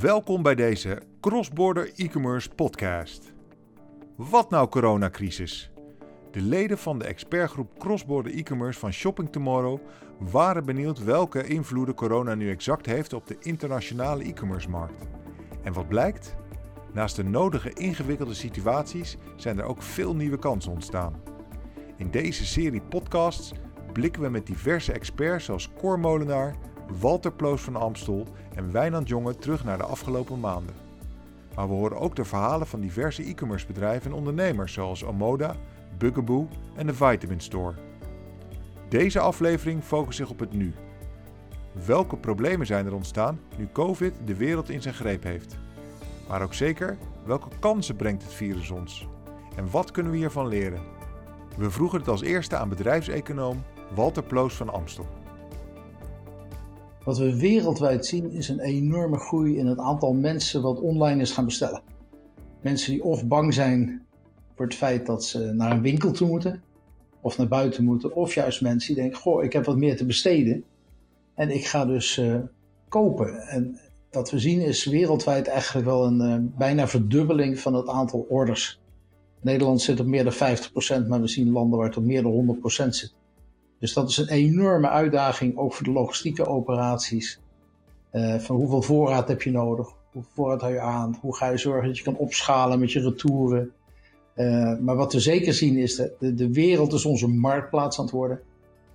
Welkom bij deze Crossborder e-commerce podcast. Wat nou coronacrisis? De leden van de expertgroep Crossborder e-commerce van Shopping Tomorrow waren benieuwd welke invloeden corona nu exact heeft op de internationale e-commerce markt. En wat blijkt? Naast de nodige ingewikkelde situaties zijn er ook veel nieuwe kansen ontstaan. In deze serie podcasts blikken we met diverse experts zoals Cor Molenaar, Walter Ploos van Amstel en Wijnand Jonge terug naar de afgelopen maanden. Maar we horen ook de verhalen van diverse e-commerce bedrijven en ondernemers zoals Omoda, Bugaboo en de Vitamin Store. Deze aflevering focust zich op het nu. Welke problemen zijn er ontstaan nu COVID de wereld in zijn greep heeft? Maar ook zeker, welke kansen brengt het virus ons? En wat kunnen we hiervan leren? We vroegen het als eerste aan bedrijfseconoom Walter Ploos van Amstel. Wat we wereldwijd zien is een enorme groei in het aantal mensen wat online is gaan bestellen. Mensen die of bang zijn voor het feit dat ze naar een winkel toe moeten, of naar buiten moeten, of juist mensen die denken: Goh, ik heb wat meer te besteden en ik ga dus uh, kopen. En wat we zien is wereldwijd eigenlijk wel een uh, bijna verdubbeling van het aantal orders. Nederland zit op meer dan 50%, maar we zien landen waar het op meer dan 100% zit. Dus dat is een enorme uitdaging, ook voor de logistieke operaties. Uh, van hoeveel voorraad heb je nodig? Hoeveel voorraad hou je aan? Hoe ga je zorgen dat je kan opschalen met je retouren? Uh, maar wat we zeker zien is dat de, de wereld is onze marktplaats aan het worden.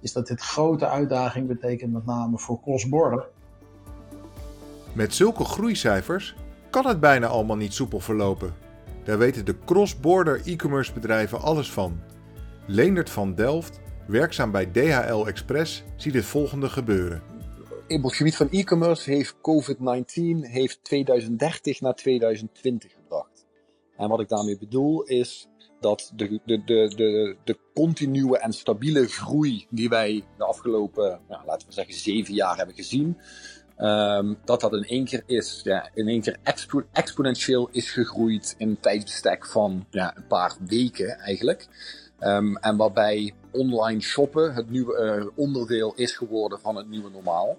Is dat dit grote uitdaging betekent, met name voor cross-border. Met zulke groeicijfers kan het bijna allemaal niet soepel verlopen. Daar weten de cross-border e-commerce bedrijven alles van. Leendert van Delft werkzaam bij DHL Express, ziet het volgende gebeuren. Op het gebied van e-commerce heeft COVID-19 heeft 2030 naar 2020 gebracht. En wat ik daarmee bedoel is dat de, de, de, de, de continue en stabiele groei die wij de afgelopen, nou, laten we zeggen, zeven jaar hebben gezien, um, dat dat in één keer is, ja, in één keer expo exponentieel is gegroeid in een tijdsbestek van ja, een paar weken eigenlijk. Um, en waarbij online shoppen het nieuwe uh, onderdeel is geworden van het nieuwe normaal.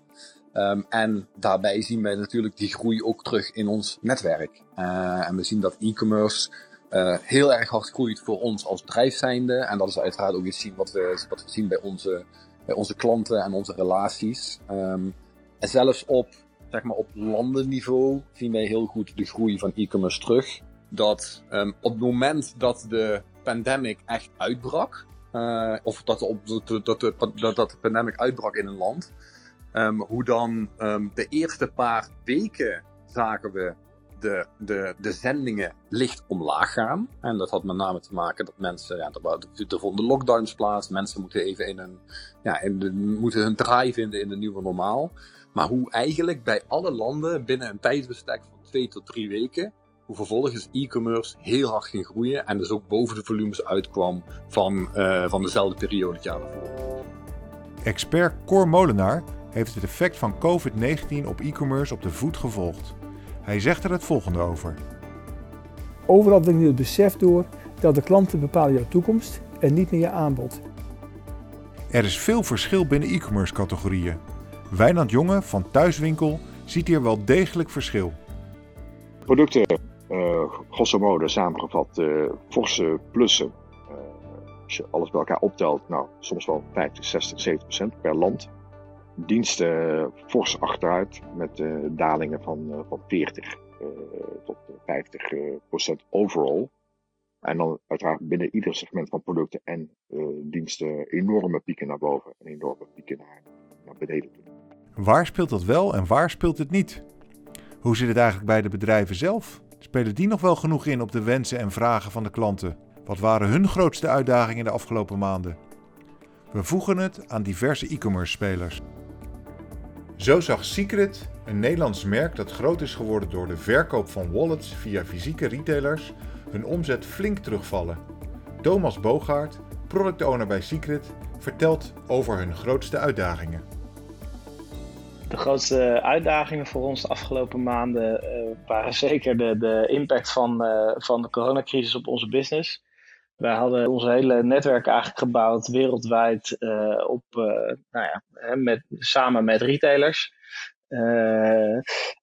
Um, en daarbij zien wij natuurlijk die groei ook terug in ons netwerk. Uh, en we zien dat e-commerce uh, heel erg hard groeit voor ons als bedrijf zijnde. En dat is uiteraard ook iets wat we, wat zien bij onze, bij onze klanten en onze relaties. Um, en zelfs op, zeg maar op landenniveau zien wij heel goed de groei van e-commerce terug. Dat um, op het moment dat de pandemic echt uitbrak, uh, of dat, op, dat, dat, dat, de pandemic uitbrak in een land, um, hoe dan um, de eerste paar weken zagen we de, de, de zendingen licht omlaag gaan. En dat had met name te maken dat mensen, ja, er, vonden lockdowns plaats, mensen moeten even in een, ja, in moeten hun draai vinden in de nieuwe normaal. Maar hoe eigenlijk bij alle landen binnen een tijdsbestek van twee tot drie weken vervolgens e-commerce heel hard ging groeien en dus ook boven de volumes uitkwam van, uh, van dezelfde periode het jaar daarvoor. Expert Cor Molenaar heeft het effect van COVID-19 op e-commerce op de voet gevolgd. Hij zegt er het volgende over. Overal dringt nu het besef door dat de klanten bepalen jouw toekomst en niet meer je aanbod. Er is veel verschil binnen e-commerce categorieën. Wijnand Jonge van Thuiswinkel ziet hier wel degelijk verschil. Producten grosso modo samengevat uh, forse plussen. Uh, als je alles bij elkaar optelt, nou, soms wel 50, 60, 70 procent per land. Diensten fors achteruit met dalingen van, van 40 tot 50 procent overall. En dan uiteraard binnen ieder segment van producten en diensten enorme pieken naar boven en enorme pieken naar, naar beneden. Waar speelt dat wel en waar speelt het niet? Hoe zit het eigenlijk bij de bedrijven zelf? Spelen die nog wel genoeg in op de wensen en vragen van de klanten? Wat waren hun grootste uitdagingen de afgelopen maanden? We voegen het aan diverse e-commerce spelers. Zo zag Secret, een Nederlands merk dat groot is geworden door de verkoop van wallets via fysieke retailers, hun omzet flink terugvallen. Thomas Bogaert, product owner bij Secret, vertelt over hun grootste uitdagingen. De grootste uitdagingen voor ons de afgelopen maanden uh, waren zeker de, de impact van, uh, van de coronacrisis op onze business. Wij hadden ons hele netwerk eigenlijk gebouwd wereldwijd uh, op, nou ja, met, samen met retailers.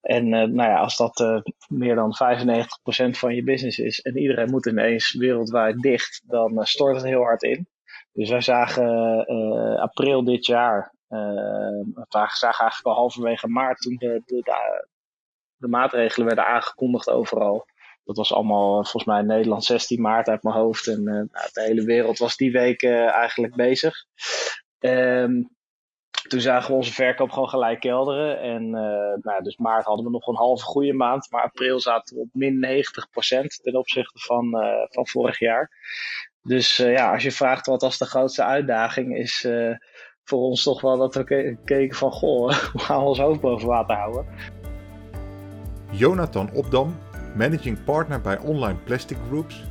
en nou ja, als dat meer dan 95% van je business is en iedereen moet ineens wereldwijd dicht, dan stort het heel hard in. Dus wij zagen april dit jaar, we zagen eigenlijk al halverwege maart toen de, de, de, maatregelen werden aangekondigd overal. Dat was allemaal volgens mij Nederland 16 maart uit mijn hoofd. En uh, nou, de hele wereld was die week uh, eigenlijk bezig. Um, toen zagen we onze verkoop gewoon gelijk kelderen. En nou, dus maart hadden we nog een halve goede maand. Maar april zaten we op min 90% ten opzichte van, van vorig jaar. Dus ja, als je vraagt wat was de grootste uitdaging, is voor ons toch wel dat we keken van goh, hoe gaan we ons hoofd boven water houden. Jonathan Opdam, managing partner bij Online Plastic Groups,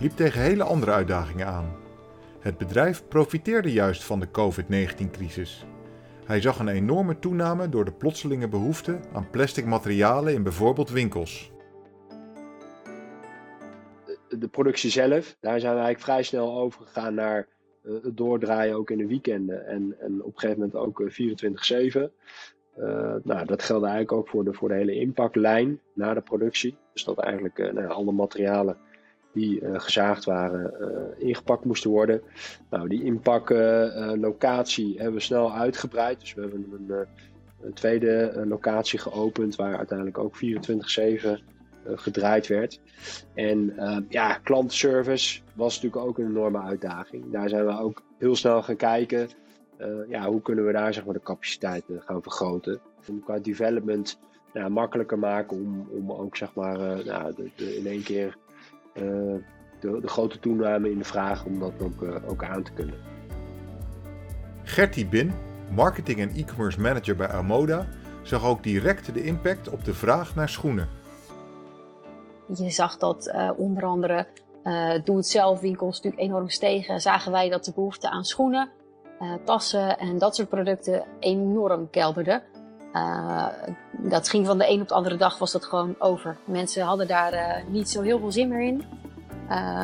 liep tegen hele andere uitdagingen aan. Het bedrijf profiteerde juist van de COVID-19-crisis. Hij zag een enorme toename door de plotselinge behoefte aan plastic materialen in bijvoorbeeld winkels. De productie zelf, daar zijn we eigenlijk vrij snel overgegaan naar het doordraaien ook in de weekenden en, en op een gegeven moment ook 24-7. Eh, uh, nou, dat geldt eigenlijk ook voor de, voor de hele inpaklijn na de productie. Dus dat eigenlijk uh, alle materialen die uh, gezaagd waren ingepakt moesten worden. Nou, die inpaklocatie hebben we snel uitgebreid. Dus we hebben een, een tweede locatie geopend waar uiteindelijk ook 24-7 gedraaid werd. En ja, klantenservice was natuurlijk ook een enorme uitdaging. Daar zijn we ook heel snel gaan kijken. Uh, ja, hoe kunnen we daar zeg maar, de capaciteiten gaan vergroten? Om qua development nou, makkelijker maken om, om ook zeg maar, nou, de, in één keer de, de, grote toename in de vraag om dat ook, ook aan te kunnen. Gertie Bin, marketing en e-commerce manager bij Amoda, zag ook direct de impact op de vraag naar schoenen. Je zag dat onder andere doe-het-zelf winkels natuurlijk enorm stegen. Zagen wij dat de behoefte aan schoenen uh, tassen en dat soort producten enorm kelderden. Uh, dat ging van de een op de andere dag was dat gewoon over. Mensen hadden daar uh, niet zo heel veel zin meer in.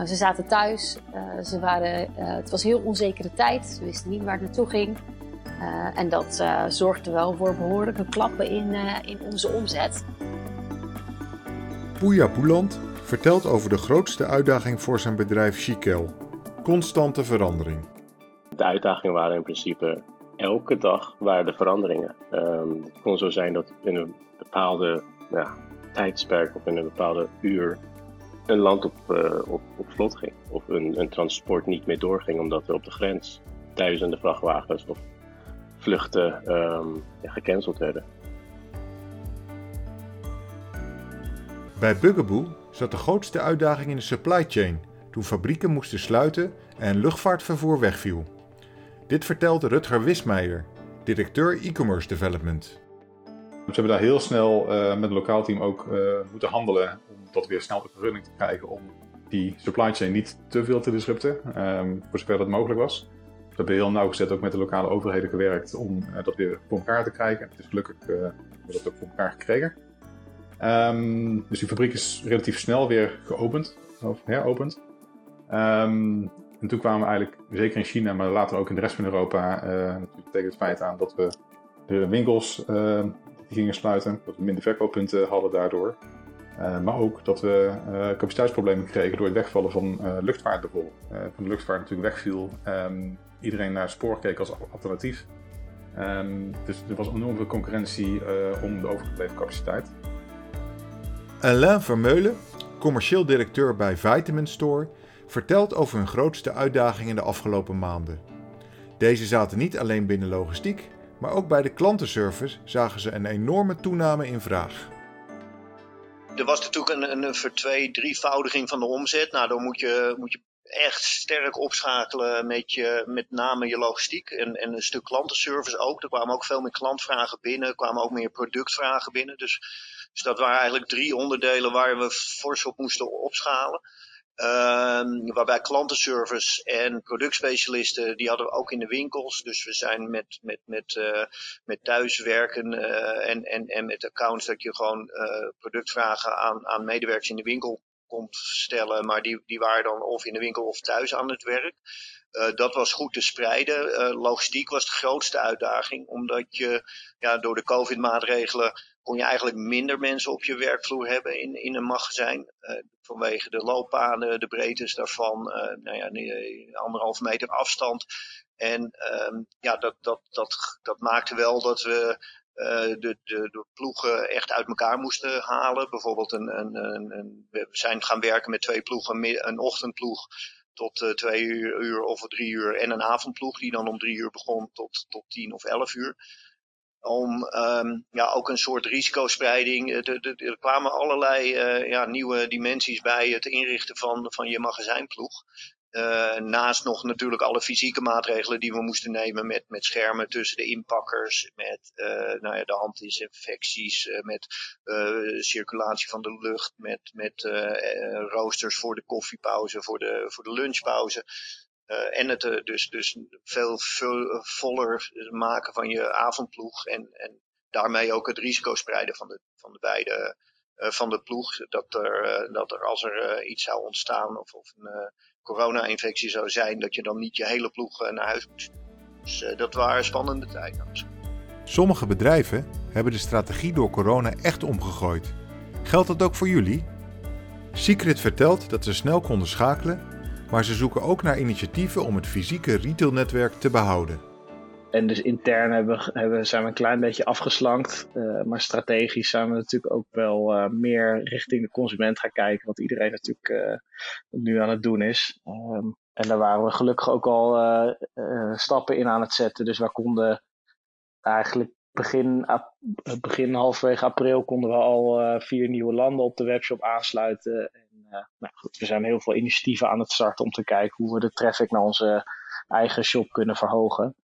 ze zaten thuis. ze waren, het was een heel onzekere tijd. Ze wisten niet waar het naartoe ging. en dat zorgde wel voor behoorlijke klappen in, in onze omzet. Poeja Boeland vertelt over de grootste uitdaging voor zijn bedrijf Chikel. Constante verandering. De uitdagingen waren in principe elke dag waren de veranderingen. Um, het kon zo zijn dat in een bepaalde ja, tijdsperk of in een bepaalde uur een land op, uh, op, op slot ging. Of een, een transport niet meer doorging omdat er op de grens duizenden vrachtwagens of vluchten um, ja, gecanceld werden. Bij Bugaboo zat de grootste uitdaging in de supply chain toen fabrieken moesten sluiten en luchtvaartvervoer wegviel. Dit vertelt Rutger Wismeijer, directeur e-commerce development. We hebben daar heel snel uh, met het lokaal team ook uh, moeten handelen om dat weer snel op running te krijgen om die supply chain niet te veel te disrupten, um, voor zover dat mogelijk was. We hebben heel nauwgezet ook met de lokale overheden gewerkt om uh, dat weer voor elkaar te krijgen. Het is gelukkig we dat ook voor elkaar gekregen. Um, dus die fabriek is relatief snel weer geopend, of heropend. Um, en toen kwamen we eigenlijk, zeker in China, maar later ook in de rest van Europa, uh, natuurlijk tegen het feit aan dat we de winkels die gingen sluiten. Dat we minder verkooppunten hadden daardoor. Uh, maar ook dat we capaciteitsproblemen kregen door het wegvallen van luchtvaart bijvoorbeeld. toen de luchtvaart natuurlijk wegviel, iedereen naar spoor keek als alternatief. Dus er was enorm veel concurrentie om de overgebleven capaciteit. Alain Vermeulen, commercieel directeur bij Vitamin Store, vertelt over hun grootste uitdagingen de afgelopen maanden. Deze zaten niet alleen binnen logistiek, maar ook bij de klantenservice zagen ze een enorme toename in vraag. Er was natuurlijk een, een vertwee, drievoudiging van de omzet. Nou, dan moet je, moet je echt sterk opschakelen met, je, met name je logistiek en, en een stuk klantenservice ook. Er kwamen ook veel meer klantvragen binnen, kwamen ook meer productvragen binnen. Dus, dus dat waren eigenlijk drie onderdelen waar we fors op moesten opschalen. Um, waarbij klantenservice en productspecialisten, die hadden we ook in de winkels. Dus we zijn met, met, met, uh, met thuiswerken uh, en, en, en met accounts dat je gewoon uh, productvragen aan, aan medewerkers in de winkel komt stellen. Maar die, die waren dan of in de winkel of thuis aan het werk. dat was goed te spreiden. logistiek was de grootste uitdaging, omdat je ja, door de COVID-maatregelen kon je eigenlijk minder mensen op je werkvloer hebben in, in een magazijn. vanwege de looppaden, de breedtes daarvan, nou ja, anderhalf meter afstand. En ehm, ja, dat, dat, dat, dat maakte wel dat we uh, de, de, ploegen echt uit elkaar moesten halen. Bijvoorbeeld een, een, een, we zijn gaan werken met twee ploegen, een ochtendploeg tot uh, twee uur, uur, of drie uur en een avondploeg die dan om drie uur begon tot, tot tien of elf uur. Om um, ja, ook een soort risicospreiding. Er, er kwamen allerlei uh, ja, nieuwe dimensies bij het inrichten van, van je magazijnploeg. Uh, naast nog natuurlijk alle fysieke maatregelen die we moesten nemen met, met schermen tussen de inpakkers, met nou ja, de handdisinfecties, uh, met circulatie van de lucht, met, met roosters voor de koffiepauze, voor de, voor de lunchpauze. En het dus, dus veel, voller maken van je avondploeg en, en daarmee ook het risico spreiden van de, van de beide van de ploeg. Dat er, dat er als er iets zou ontstaan of, of een corona-infectie zou zijn, dat je dan niet je hele ploeg eh, naar huis moet. Dus dat waren spannende tijden. Sommige bedrijven hebben de strategie door corona echt omgegooid. Geldt dat ook voor jullie? Secret vertelt dat ze snel konden schakelen, maar ze zoeken ook naar initiatieven om het fysieke retailnetwerk te behouden. En dus intern hebben, hebben, zijn we een klein beetje afgeslankt. Uh, maar strategisch zijn we natuurlijk ook wel uh, meer richting de consument gaan kijken. Wat iedereen natuurlijk uh, nu aan het doen is. Um, en daar waren we gelukkig ook al stappen in aan het zetten. Dus we konden eigenlijk begin, begin halverwege april konden we al vier nieuwe landen op de webshop aansluiten. En, nou goed, we zijn heel veel initiatieven aan het starten om te kijken hoe we de traffic naar onze eigen shop kunnen verhogen.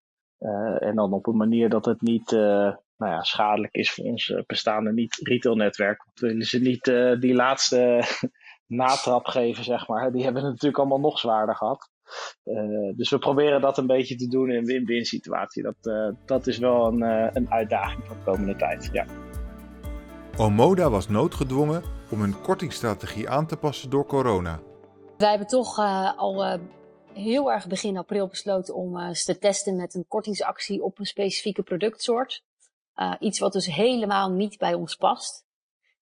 En dan op een manier dat het niet nou ja, schadelijk is voor ons bestaande niet-retailnetwerk. Want we willen ze niet die laatste natrap geven, zeg maar. Die hebben het natuurlijk allemaal nog zwaarder gehad. Dus we proberen dat een beetje te doen in een win-win situatie. Dat, dat is wel een, een uitdaging voor de komende tijd. Ja. Omoda was noodgedwongen om hun kortingsstrategie aan te passen door corona. Wij hebben toch al heel erg begin april besloten om uh, te testen met een kortingsactie op een specifieke productsoort. Uh, iets wat dus helemaal niet bij ons past.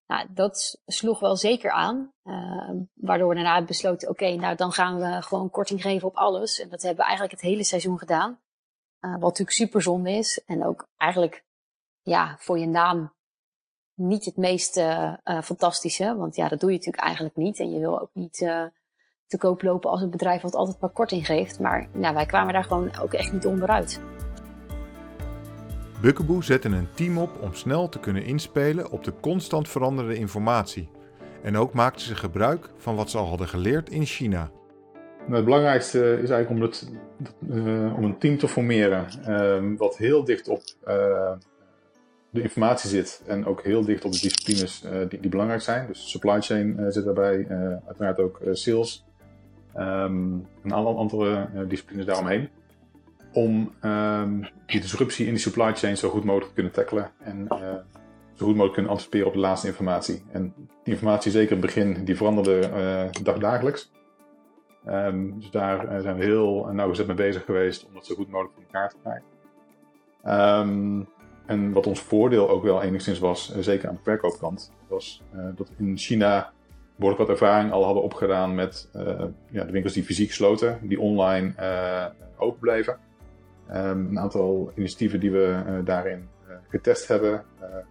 Nou, dat sloeg wel zeker aan. Uh, waardoor we daarna besloten, oké, nou dan gaan we gewoon korting geven op alles. En dat hebben we eigenlijk het hele seizoen gedaan. wat natuurlijk super zonde is. En ook eigenlijk, ja, voor je naam niet het meest fantastische. Want ja, dat doe je natuurlijk eigenlijk niet. En je wil ook niet te koop lopen als een bedrijf wat altijd maar korting geeft. Maar nou, wij kwamen daar gewoon ook echt niet onderuit. Bukkeboe zette een team op om snel te kunnen inspelen op de constant veranderende informatie. En ook maakten ze gebruik van wat ze al hadden geleerd in China. Nou, het belangrijkste is eigenlijk om, het, uh, om een team te formeren uh, wat heel dicht op uh, de informatie zit en ook heel dicht op de disciplines die, die, belangrijk zijn. Dus supply chain zit daarbij, uiteraard ook sales, um, een aantal andere disciplines daaromheen. Om um, die disruptie in die supply chain zo goed mogelijk te kunnen tackelen en uh, zo goed mogelijk kunnen anticiperen op de laatste informatie. En die informatie, zeker in het begin, die veranderde uh, dagdagelijks. Um, dus daar zijn we heel nauwgezet mee bezig geweest om dat zo goed mogelijk voor elkaar te krijgen. Um, en wat ons voordeel ook wel enigszins was, zeker aan de verkoopkant, was dat in China behoorlijk wat ervaring al hadden opgedaan met ja, de winkels die fysiek sloten, die online open bleven. Um, een aantal initiatieven die we uh, daarin getest hebben,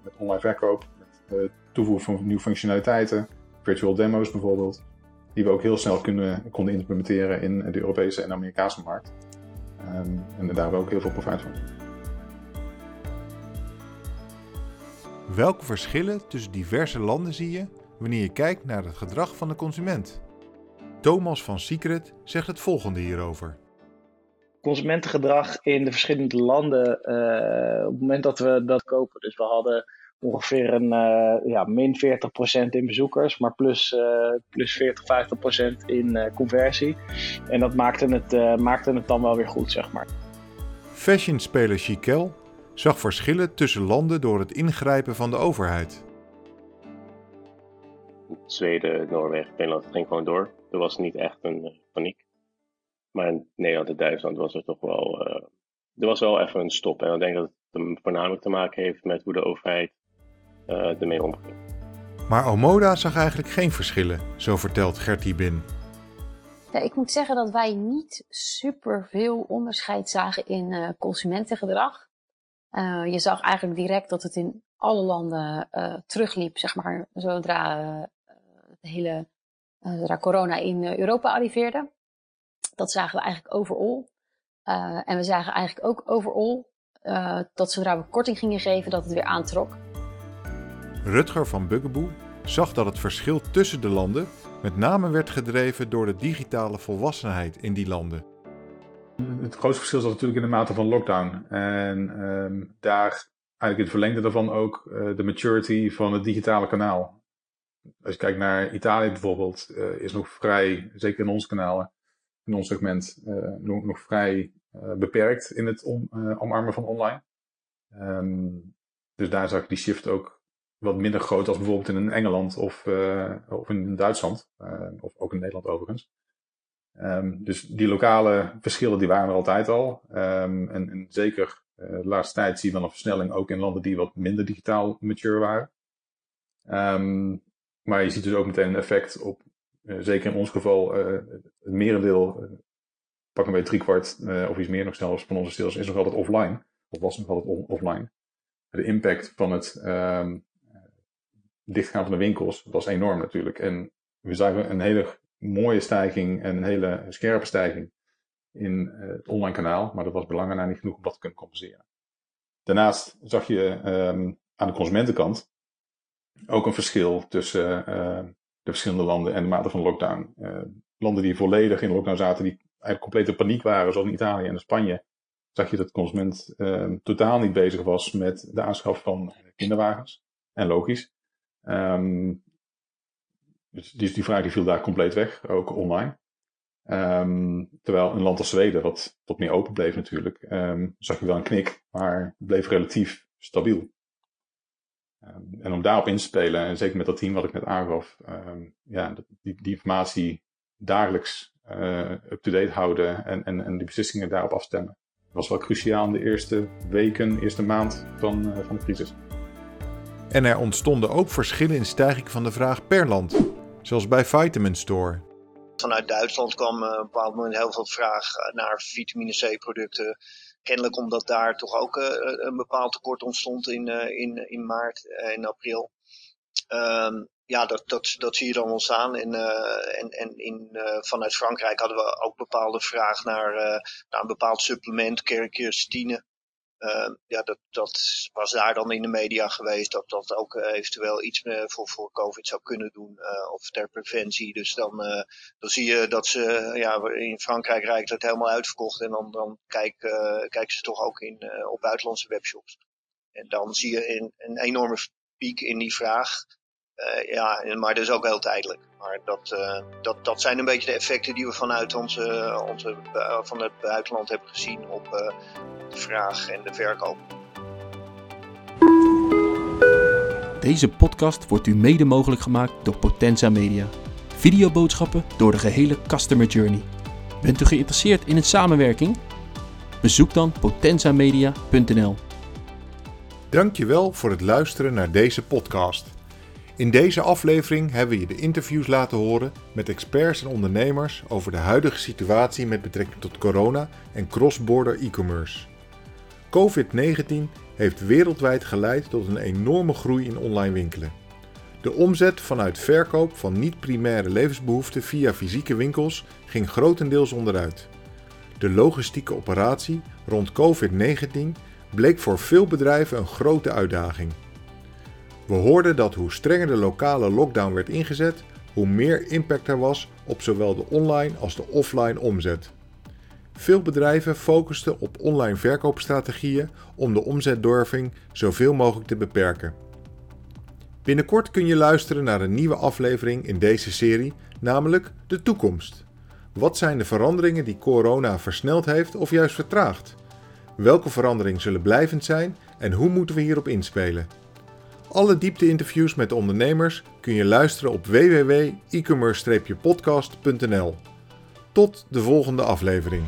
met online verkoop, met toevoegen van nieuwe functionaliteiten, virtual demo's bijvoorbeeld, die we ook heel snel kunnen, konden implementeren in de Europese en Amerikaanse markt. Um, en daar hebben we ook heel veel profijt van. Welke verschillen tussen diverse landen zie je wanneer je kijkt naar het gedrag van de consument. Thomas van Secret zegt het volgende hierover. Consumentengedrag in de verschillende landen, uh, op het moment dat we dat kopen. Dus we hadden ongeveer een uh, ja, min 40% in bezoekers, maar plus, uh, plus 40, 50% in conversie. En dat maakte het, maakte het dan wel weer goed, zeg maar. Fashionspeler Chiquel zag verschillen tussen landen door het ingrijpen van de overheid. Zweden, Noorwegen, Finland ging gewoon door. Er was niet echt een paniek. Maar in Nederland en Duitsland was er toch wel, uh, er was wel even een stop. En ik denk dat het voornamelijk te maken heeft met hoe de overheid uh, ermee omging. Maar Omoda zag eigenlijk geen verschillen, zo vertelt Gertie Bin. Ja, ik moet zeggen dat wij niet super veel onderscheid zagen in uh, consumentengedrag. Uh, je zag eigenlijk direct dat het in alle landen uh, terugliep, zeg maar, zodra de hele zodra corona in Europa arriveerde. Dat zagen we eigenlijk overal. en we zagen eigenlijk ook overal dat zodra we korting gingen geven, dat het weer aantrok. Rutger van Buggeboe zag dat het verschil tussen de landen met name werd gedreven door de digitale volwassenheid in die landen. Het grootste verschil zat natuurlijk in de mate van lockdown. En um, daar eigenlijk in het verlengde daarvan ook uh, de maturity van het digitale kanaal. Als je kijkt naar Italië bijvoorbeeld, uh, is nog vrij, zeker in ons kanalen, in ons segment, uh, nog, nog, vrij beperkt in het om, omarmen van online. Um, dus daar zag ik die shift ook wat minder groot als bijvoorbeeld in Engeland of, of in Duitsland. Of ook in Nederland overigens. Um, dus die lokale verschillen die waren er altijd al. Um, en, en, zeker de laatste tijd zie je wel een versnelling ook in landen die wat minder digitaal mature waren. Maar je ziet dus ook meteen een effect op, zeker in ons geval, het merendeel, pak een beetje driekwart of iets meer nog zelfs van onze sales is nog altijd offline. Of was nog altijd offline. De impact van het dichtgaan van de winkels was enorm natuurlijk. En we zagen een hele mooie stijging en een hele scherpe stijging in het online kanaal. Maar dat was belangrijk niet genoeg om dat te kunnen compenseren. Daarnaast zag je um, aan de consumentenkant ook een verschil tussen de verschillende landen en de mate van lockdown. Uh, landen die volledig in lockdown zaten, die eigenlijk complete paniek waren, zoals in Italië en Spanje, zag je dat de consument ehm, totaal niet bezig was met de aanschaf van kinderwagens. En logisch. Um, dus die, die vraag viel daar compleet weg, ook online. Um, terwijl een land als Zweden, wat wat meer open bleef natuurlijk, zag je wel een knik, maar bleef relatief stabiel. Um, en om daarop in te spelen, en zeker met dat team wat ik net aangaf, ja, die, die informatie dagelijks uh, up-to-date houden en, en, en die beslissingen daarop afstemmen, was wel cruciaal in de eerste weken, eerste maand van, uh, van de crisis. En er ontstonden ook verschillen in stijging van de vraag per land, zoals bij Vitamin Store. Vanuit Duitsland kwam uh, op een bepaald moment heel veel vraag naar vitamine C producten. Kennelijk omdat daar toch ook uh, een bepaald tekort ontstond in, uh, in, in maart en april. Um, ja, dat, dat, dat zie je dan ontstaan. En, en, en in, vanuit Frankrijk hadden we ook bepaalde vraag naar, naar een bepaald supplement, kerkjerstine. Uh, ja, dat, dat was daar dan in de media geweest dat dat ook uh, eventueel iets uh, voor, voor COVID zou kunnen doen of ter preventie. Dus dan, dan zie je dat ze, ja, in Frankrijk rijdt het helemaal uitverkocht en dan, dan kijk, kijken ze toch ook in, op buitenlandse webshops. En dan zie je een, een enorme piek in die vraag. Uh, ja, maar dat is ook heel tijdelijk. Maar dat, uh, dat, dat zijn een beetje de effecten die we vanuit onze, onze, uh, van het buitenland hebben gezien op de vraag en de verkoop. Deze podcast wordt u mede mogelijk gemaakt door Potenza Media. Videoboodschappen door de gehele customer journey. Bent u geïnteresseerd in een samenwerking? Bezoek dan potenzamedia.nl. Dankjewel voor het luisteren naar deze podcast. In deze aflevering hebben we je de interviews laten horen met experts en ondernemers over de huidige situatie met betrekking tot corona en cross-border e-commerce. COVID-19 heeft wereldwijd geleid tot een enorme groei in online winkelen. De omzet vanuit verkoop van niet-primaire levensbehoeften via fysieke winkels ging grotendeels onderuit. De logistieke operatie rond COVID-19 bleek voor veel bedrijven een grote uitdaging. We hoorden dat hoe strenger de lokale lockdown werd ingezet, hoe meer impact er was op zowel de online als de offline omzet. Veel bedrijven focusten op online verkoopstrategieën om de omzetdorving zoveel mogelijk te beperken. Binnenkort kun je luisteren naar een nieuwe aflevering in deze serie, namelijk de toekomst. Wat zijn de veranderingen die corona versneld heeft of juist vertraagd? Welke veranderingen zullen blijvend zijn en hoe moeten we hierop inspelen? Alle diepte-interviews met de ondernemers kun je luisteren op www.ecommerce-podcast.nl. Tot de volgende aflevering.